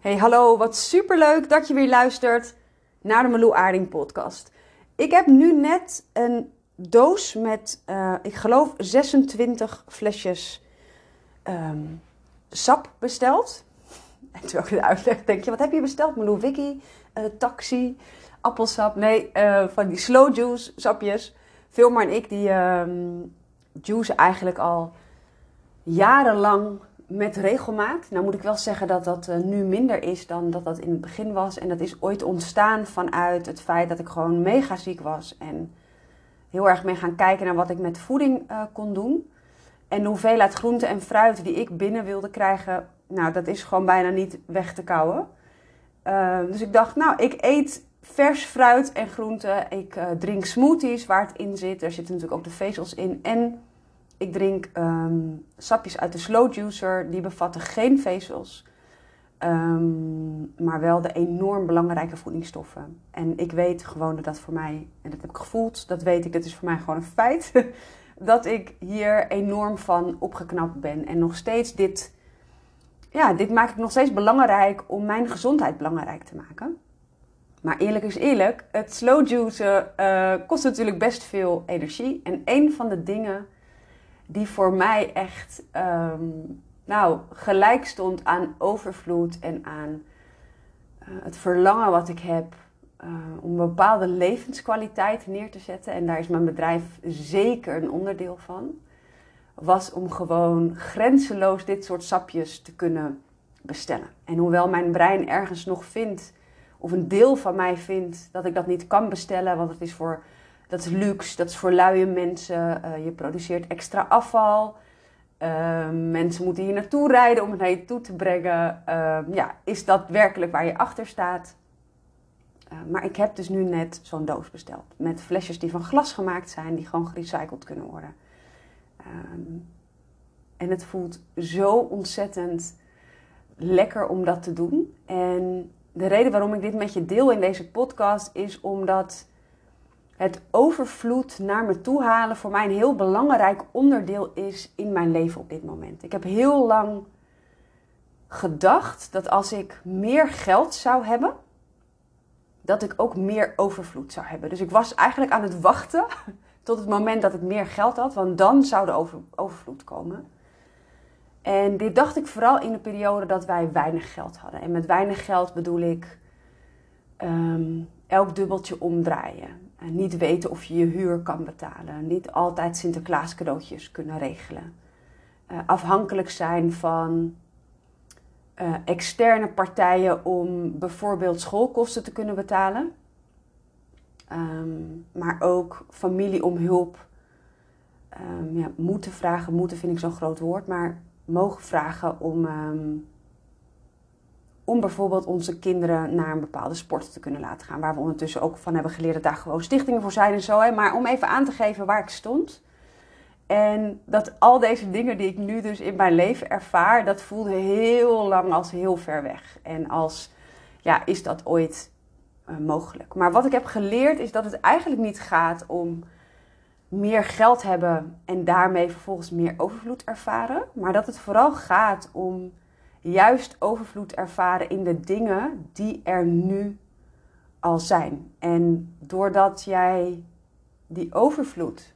Hey, hallo, wat superleuk dat je weer luistert naar de Meloe Aarding podcast. Ik heb nu net een doos met, uh, ik geloof, 26 flesjes um, sap besteld. En terwijl ik het uitleg, denk je, wat heb je besteld? Meloe Wiki, uh, taxi, appelsap. Nee, uh, van die slow juice sapjes. Vilma en ik, die um, juice eigenlijk al jarenlang met regelmaat. Nou moet ik wel zeggen dat dat uh, nu minder is dan dat dat in het begin was. En dat is ooit ontstaan vanuit het feit dat ik gewoon mega ziek was. En heel erg mee gaan kijken naar wat ik met voeding uh, kon doen. En de hoeveelheid groente en fruit die ik binnen wilde krijgen, nou dat is gewoon bijna niet weg te kouwen. Uh, dus ik dacht, nou ik eet vers fruit en groente. Ik drink smoothies waar het in zit. Er zitten natuurlijk ook de vezels in. En ik drink um, sapjes uit de slow juicer. Die bevatten geen vezels. Um, maar wel de enorm belangrijke voedingsstoffen. En ik weet gewoon dat dat voor mij, en dat heb ik gevoeld, dat weet ik, dat is voor mij gewoon een feit. dat ik hier enorm van opgeknapt ben. En nog steeds dit, ja, dit maak ik nog steeds belangrijk om mijn gezondheid belangrijk te maken. Maar eerlijk is eerlijk, het slow juicen uh, kost natuurlijk best veel energie. En een van de dingen die voor mij echt um, nou, gelijk stond aan overvloed en aan uh, het verlangen wat ik heb uh, om een bepaalde levenskwaliteit neer te zetten. En daar is mijn bedrijf zeker een onderdeel van. Was om gewoon grenzeloos dit soort sapjes te kunnen bestellen. En hoewel mijn brein ergens nog vindt, of een deel van mij vindt, dat ik dat niet kan bestellen, want het is voor dat is luxe, dat is voor luie mensen. Uh, je produceert extra afval. Uh, mensen moeten hier naartoe rijden om het naar je toe te brengen. Uh, ja, is dat werkelijk waar je achter staat? Eh, maar ik heb dus nu net zo'n doos besteld. Met flesjes die van glas gemaakt zijn, die gewoon gerecycled kunnen worden. Ehm, en het voelt zo ontzettend lekker om dat te doen. En de reden waarom ik dit met je deel in deze podcast is omdat het overvloed naar me toe halen voor mij een heel belangrijk onderdeel is in mijn leven op dit moment. Ik heb heel lang gedacht dat als ik meer geld zou hebben, dat ik ook meer overvloed zou hebben. Dus ik was eigenlijk aan het wachten tot het moment dat ik meer geld had, want dan zou de over, overvloed komen. En dit dacht ik vooral in de periode dat wij weinig geld hadden. En met weinig geld bedoel ik um, elk dubbeltje omdraaien. En niet weten of je je huur kan betalen. Niet altijd Sinterklaas cadeautjes kunnen regelen. Uh, afhankelijk zijn van uh, externe partijen om bijvoorbeeld schoolkosten te kunnen betalen. Um, maar ook familie om hulp. Um, ja, moeten vragen, moeten vind ik zo'n groot woord, maar mogen vragen om um, om bijvoorbeeld onze kinderen naar een bepaalde sport te kunnen laten gaan. Waar we ondertussen ook van hebben geleerd dat daar gewoon stichtingen voor zijn en zo. Hè. Maar om even aan te geven waar ik stond. En dat al deze dingen die ik nu dus in mijn leven ervaar, dat voelde heel lang als heel ver weg. En als, ja, is dat ooit uh, mogelijk? Maar wat ik heb geleerd is dat het eigenlijk niet gaat om meer geld hebben en daarmee vervolgens meer overvloed ervaren. Maar dat het vooral gaat om juist overvloed ervaren in de dingen die er nu al zijn. En doordat jij die overvloed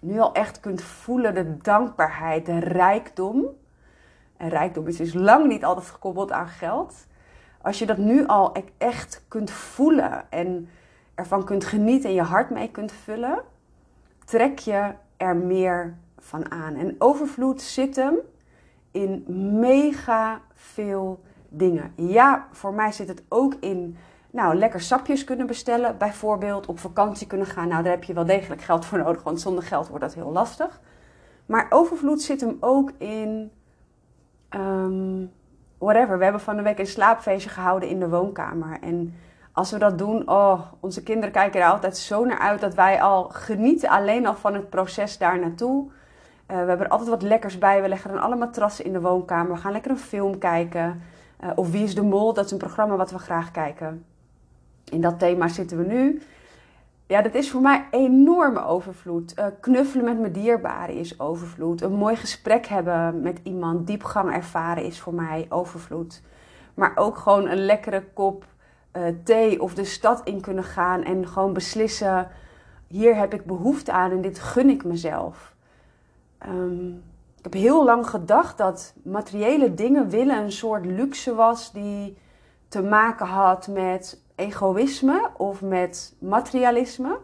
nu al echt kunt voelen, de dankbaarheid, de rijkdom. En rijkdom is dus lang niet altijd gekoppeld aan geld. Als je dat nu al e- echt kunt voelen en ervan kunt genieten en je hart mee kunt vullen, trek je er meer van aan. En overvloed zit hem in mega veel dingen. Ja, voor mij zit het ook in nou, lekker sapjes kunnen bestellen. Bijvoorbeeld op vakantie kunnen gaan. Nou, daar heb je wel degelijk geld voor nodig, want zonder geld wordt dat heel lastig. Maar overvloed zit hem ook in. Um, whatever. We hebben van de week een slaapfeestje gehouden in de woonkamer. En als we dat doen, oh, onze kinderen kijken er altijd zo naar uit dat wij al genieten alleen al van het proces daar naartoe. Uh, we hebben er altijd wat lekkers bij. We leggen dan alle matrassen in de woonkamer. We gaan lekker een film kijken. Uh, of Wie is de Mol? Dat is een programma wat we graag kijken. In dat thema zitten we nu. Ja, dat is voor mij enorme overvloed. Uh, knuffelen met mijn dierbaren is overvloed. Een mooi gesprek hebben met iemand, diepgang ervaren is voor mij overvloed. Maar ook gewoon een lekkere kop thee of de stad in kunnen gaan en gewoon beslissen: hier heb ik behoefte aan en dit gun ik mezelf. Um, ik heb heel lang gedacht dat materiële dingen willen een soort luxe was die te maken had met egoïsme of met materialisme.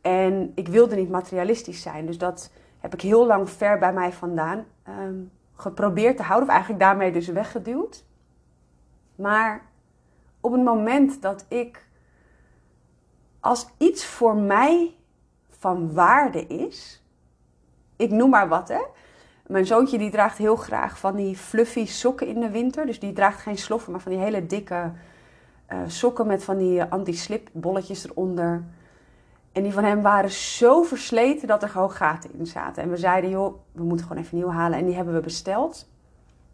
En ik wilde niet materialistisch zijn, dus dat heb ik heel lang ver bij mij vandaan um, geprobeerd te houden, of eigenlijk daarmee dus weggeduwd. Maar op het moment dat ik, als iets voor mij van waarde is, ik noem maar wat hè. Mijn zoontje die draagt heel graag van die fluffy sokken in de winter. Dus die draagt geen sloffen, maar van die hele dikke uh, sokken met van die anti-slip bolletjes eronder. En die van hem waren zo versleten dat er gewoon gaten in zaten. En we zeiden, joh, we moeten gewoon even nieuw halen. En die hebben we besteld.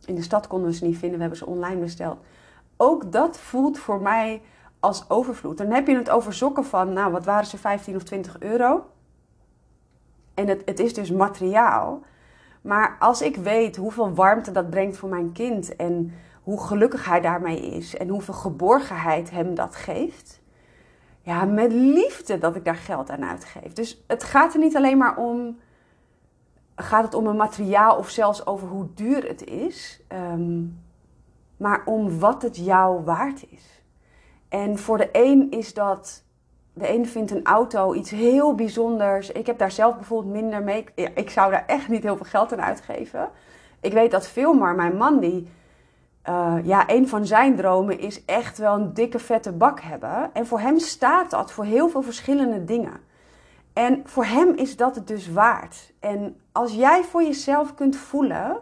In de stad konden we ze niet vinden, we hebben ze online besteld. Ook dat voelt voor mij als overvloed. Dan heb je het over sokken van, nou, wat waren ze, 15 of 20 euro? En het, het is dus materiaal. Maar als ik weet hoeveel warmte dat brengt voor mijn kind en hoe gelukkig hij daarmee is en hoeveel geborgenheid hem dat geeft, ja, met liefde dat ik daar geld aan uitgeef. Dus het gaat er niet alleen maar om, gaat het om een materiaal of zelfs over hoe duur het is, ehm, maar om wat het jou waard is. En voor de een is dat de een vindt een auto iets heel bijzonders. Ik heb daar zelf bijvoorbeeld minder mee. Ik zou daar echt niet heel veel geld aan uitgeven. Ik weet dat veel, maar mijn man, die, uh, ja, een van zijn dromen is echt wel een dikke vette bak hebben. En voor hem staat dat voor heel veel verschillende dingen. En voor hem is dat het dus waard. En als jij voor jezelf kunt voelen,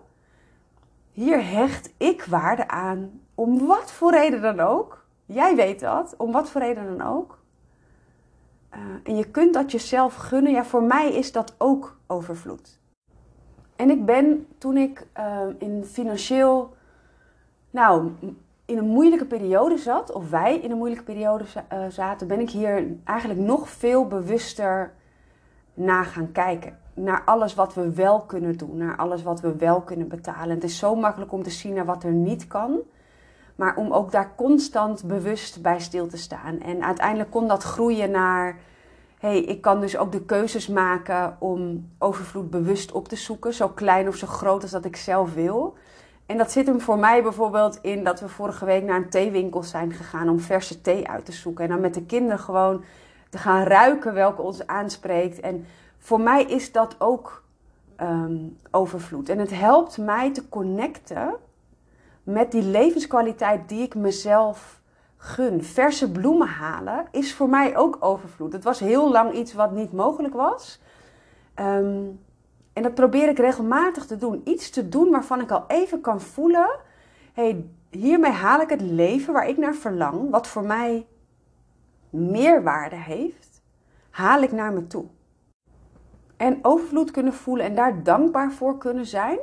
hier hecht ik waarde aan, om wat voor reden dan ook. Jij weet dat, om wat voor reden dan ook uh, en je kunt dat jezelf gunnen. Ja, voor mij is dat ook overvloed. En ik ben toen ik uh, in financieel, nou, in een moeilijke periode zat, of wij in een moeilijke periode uh, zaten, ben ik hier eigenlijk nog veel bewuster naar gaan kijken. Naar alles wat we wel kunnen doen, naar alles wat we wel kunnen betalen. Het is zo makkelijk om te zien naar wat er niet kan. Maar om ook daar constant bewust bij stil te staan. En uiteindelijk kon dat groeien naar. hey, ik kan dus ook de keuzes maken om overvloed bewust op te zoeken. Zo klein of zo groot als dat ik zelf wil. En dat zit hem voor mij bijvoorbeeld in dat we vorige week naar een theewinkel zijn gegaan om verse thee uit te zoeken. En dan met de kinderen gewoon te gaan ruiken welke ons aanspreekt. En voor mij is dat ook um, overvloed. En het helpt mij te connecten met die levenskwaliteit die ik mezelf gun. Verse bloemen halen is voor mij ook overvloed. Het was heel lang iets wat niet mogelijk was. Um, en dat probeer ik regelmatig te doen. Iets te doen waarvan ik al even kan voelen: hey, hiermee haal ik het leven waar ik naar verlang, wat voor mij meerwaarde heeft, haal ik naar me toe. En overvloed kunnen voelen en daar dankbaar voor kunnen zijn,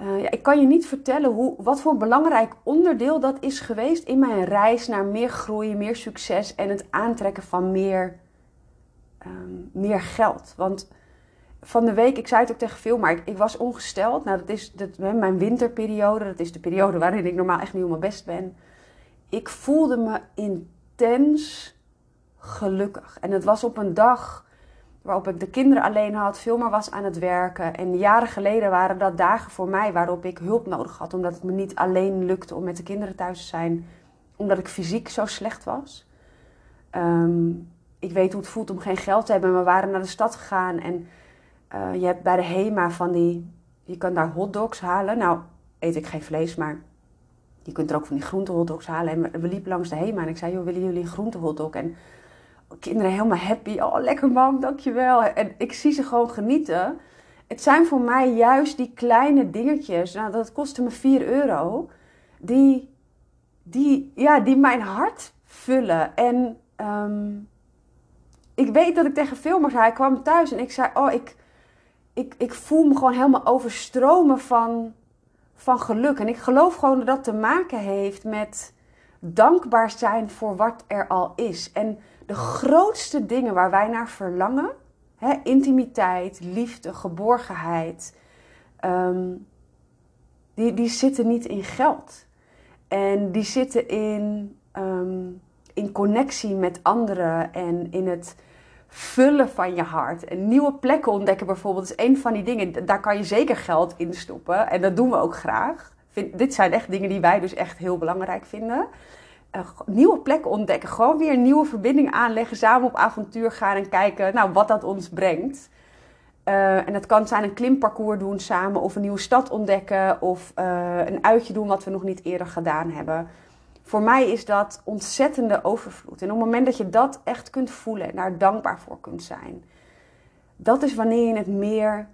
uh, ja, ik kan je niet vertellen hoe, wat voor belangrijk onderdeel dat is geweest in mijn reis naar meer groei, meer succes en het aantrekken van meer, um, meer geld. Want van de week, ik zei het ook tegen veel, maar ik, ik was ongesteld. Nou, dat is dat, mijn winterperiode, dat is de periode waarin ik normaal echt niet op mijn best ben. Ik voelde me intens gelukkig. En het was op een dag waarop ik de kinderen alleen had, veel meer was aan het werken. En jaren geleden waren dat dagen voor mij waarop ik hulp nodig had, omdat het me niet alleen lukte om met de kinderen thuis te zijn, omdat ik fysiek zo slecht was. Um, ik weet hoe het voelt om geen geld te hebben. We waren naar de stad gegaan en uh, je hebt bij de HEMA van die, je kan daar hotdogs halen. Nou, eet ik geen vlees, maar je kunt er ook van die groente hotdogs halen. En we liepen langs de HEMA en ik zei, joh, willen jullie een groente hotdog? En kinderen helemaal happy. Oh, lekker mam, dankjewel. En ik zie ze gewoon genieten. Het zijn voor mij juist die kleine dingetjes. Nou, dat kostte me 4 euro. Die, die, ja, die mijn hart vullen. En um, ik weet dat ik tegen veel zei. Hij kwam thuis en ik zei: Oh, ik, ik, ik voel me gewoon helemaal overstromen van, van geluk. En ik geloof gewoon dat dat te maken heeft met dankbaar zijn voor wat er al is. En de grootste dingen waar wij naar verlangen, hè, intimiteit, liefde, geborgenheid, um, die, die zitten niet in geld. En die zitten in, ehm, in connectie met anderen en in het vullen van je hart. En nieuwe plekken ontdekken bijvoorbeeld is een van die dingen. Daar kan je zeker geld in stoppen. En dat doen we ook graag. Vind, dit zijn echt dingen die wij dus echt heel belangrijk vinden. Uh, nieuwe plekken ontdekken. Gewoon weer een nieuwe verbinding aanleggen. Samen op avontuur gaan en kijken nou, wat dat ons brengt. Uh, en dat kan zijn een klimparcours doen samen. Of een nieuwe stad ontdekken. Of uh, een uitje doen wat we nog niet eerder gedaan hebben voor mij is dat ontzettende overvloed. En op het moment dat je dat echt kunt voelen en daar dankbaar voor kunt zijn, dat is wanneer je het meer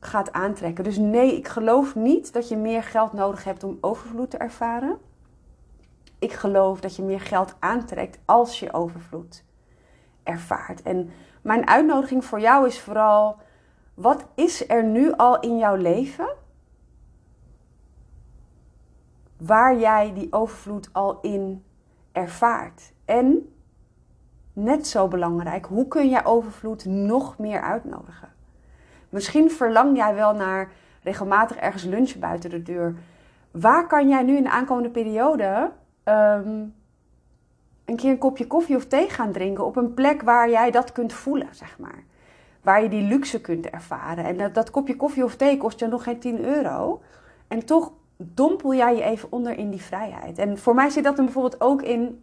gaat aantrekken. Dus nee, ik geloof niet dat je meer geld nodig hebt om overvloed te ervaren. Ik geloof dat je meer geld aantrekt als je overvloed ervaart. En mijn uitnodiging voor jou is vooral: wat is er nu al in jouw leven waar jij die overvloed al in ervaart. En net zo belangrijk, hoe kun jij overvloed nog meer uitnodigen? Misschien verlang jij wel naar regelmatig ergens lunchen buiten de deur. Waar kan jij nu in de aankomende periode um, een keer een kopje koffie of thee gaan drinken op een plek waar jij dat kunt voelen, zeg maar? Waar je die luxe kunt ervaren. En dat, dat kopje koffie of thee kost je nog geen 10 euro. En toch dompel jij je even onder in die vrijheid. En voor mij zit dat er bijvoorbeeld ook in.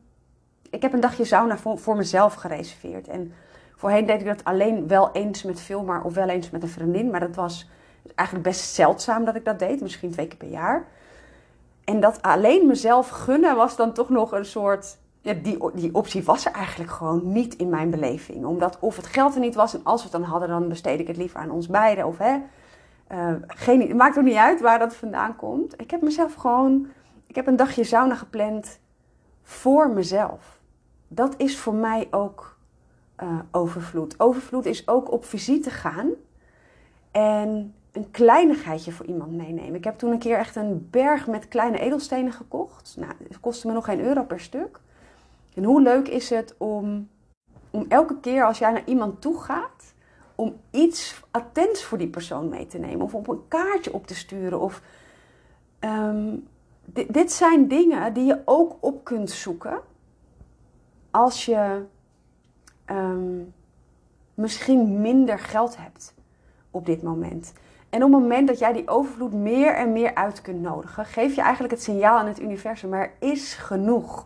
Ik heb een dagje sauna voor, voor mezelf gereserveerd. En voorheen deed ik dat alleen wel eens met Filmar of wel eens met een vriendin. Maar dat was eigenlijk best zeldzaam dat ik dat deed. Misschien twee keer per jaar. En dat alleen mezelf gunnen was dan toch nog een soort. Die, die optie was er eigenlijk gewoon niet in mijn beleving. Omdat of het geld er niet was en als we het dan hadden, dan besteed ik het liever aan ons beiden. Of hè, uh, geen, het maakt ook niet uit waar dat vandaan komt. Ik heb mezelf gewoon. Ik heb een dagje sauna gepland voor mezelf. Dat is voor mij ook uh, overvloed. Overvloed is ook op visite gaan en een kleinigheidje voor iemand meenemen. Ik heb toen een keer echt een berg met kleine edelstenen gekocht. Nou, het kostte me nog geen euro per stuk. En hoe leuk is het om, om elke keer als jij naar iemand toe gaat om iets attents voor die persoon mee te nemen. Of op een kaartje op te sturen. Of, um, dit, zijn dingen die je ook op kunt zoeken. Als je um, misschien minder geld hebt op dit moment. En op het moment dat jij die overvloed meer en meer uit kunt nodigen, geef je eigenlijk het signaal aan het universum: er is genoeg.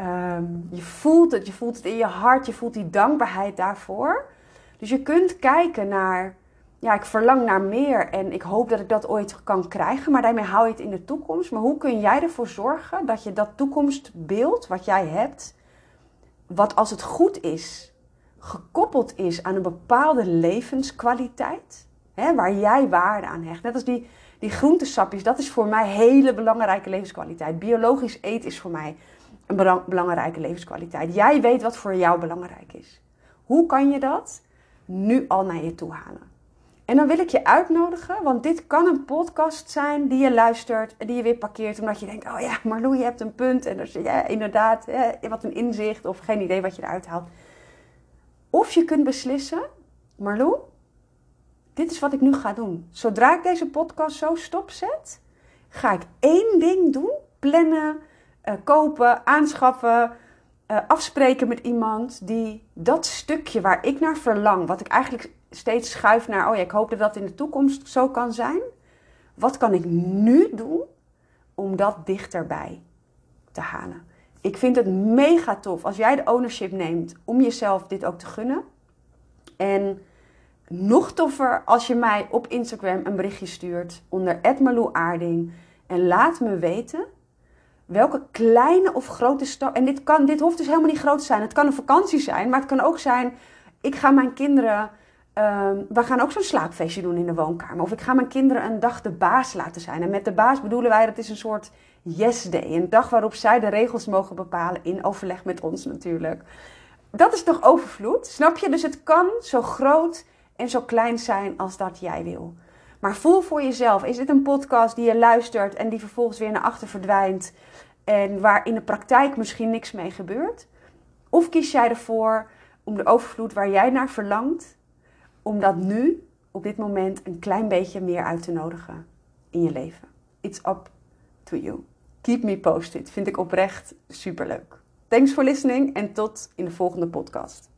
Um, je voelt het, je voelt het in je hart, je voelt die dankbaarheid daarvoor. Dus je kunt kijken naar, ja, ik verlang naar meer en ik hoop dat ik dat ooit kan krijgen, maar daarmee hou je het in de toekomst. Maar hoe kun jij ervoor zorgen dat je dat toekomstbeeld wat jij hebt, wat als het goed is, gekoppeld is aan een bepaalde levenskwaliteit, hè, waar jij waarde aan hecht. Net als die, die groentesapjes, dat is voor mij hele belangrijke levenskwaliteit. Biologisch eten is voor mij een belangrijke levenskwaliteit. Jij weet wat voor jou belangrijk is. Hoe kan je dat? nu al naar je toe halen. En dan wil ik je uitnodigen, want dit kan een podcast zijn die je luistert en die je weer parkeert omdat je denkt, oh ja, Marlou, je hebt een punt en ja, inderdaad, wat een inzicht of geen idee wat je eruit haalt. Of je kunt beslissen, Marlou, dit is wat ik nu ga doen. Zodra ik deze podcast zo stopzet, ga ik één ding doen, plannen, uh, kopen, aanschaffen, uh, afspreken met iemand die dat stukje waar ik naar verlang, wat ik eigenlijk steeds schuif naar, oh ja, ik hoop dat dat in de toekomst zo kan zijn. Wat kan ik nu doen om dat dichterbij te halen? Ik vind het mega tof als jij de ownership neemt om jezelf dit ook te gunnen. En nog toffer als je mij op Instagram een berichtje stuurt onder Aarding en laat me weten welke kleine of grote stap. En dit, kan, dit hoeft dus helemaal niet groot te zijn. Het kan een vakantie zijn, maar het kan ook zijn. Ik ga mijn kinderen. Um, we gaan ook zo'n slaapfeestje doen in de woonkamer. Of ik ga mijn kinderen een dag de baas laten zijn. En met de baas bedoelen wij dat is een soort yes day. Een dag waarop zij de regels mogen bepalen. In overleg met ons natuurlijk. Dat is toch overvloed? Snap je? Dus het kan zo groot en zo klein zijn als dat jij wil. Maar voel voor jezelf: is dit een podcast die je luistert en die vervolgens weer naar achter verdwijnt? En waar in de praktijk misschien niks mee gebeurt? Of kies jij ervoor om de overvloed waar jij naar verlangt, om dat nu, op dit moment, een klein beetje meer uit te nodigen in je leven? It's up to you. keep me posted. Vind ik oprecht superleuk. Thanks for listening en tot in de volgende podcast.